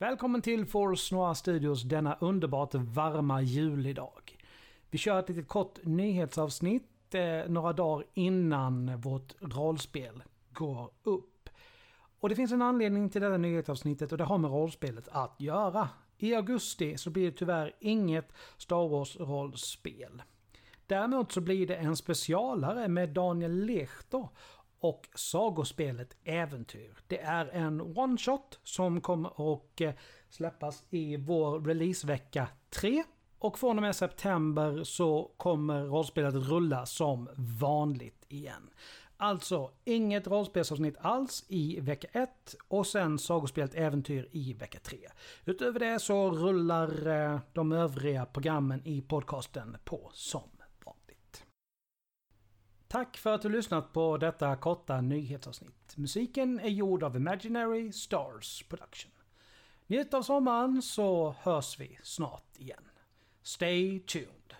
Välkommen till Force Noir Studios denna underbart varma julidag. Vi kör ett litet kort nyhetsavsnitt eh, några dagar innan vårt rollspel går upp. Och det finns en anledning till detta nyhetsavsnittet och det har med rollspelet att göra. I augusti så blir det tyvärr inget Star Wars-rollspel. Däremot så blir det en specialare med Daniel Lechter och sagospelet Äventyr. Det är en one-shot som kommer att eh, släppas i vår releasevecka 3. Och från och med september så kommer rollspelet rulla som vanligt igen. Alltså inget rollspelsavsnitt alls i vecka 1 och sen sagospelet Äventyr i vecka 3. Utöver det så rullar eh, de övriga programmen i podcasten på som. Tack för att du lyssnat på detta korta nyhetsavsnitt. Musiken är gjord av Imaginary Stars Production. Njut av sommaren så hörs vi snart igen. Stay tuned.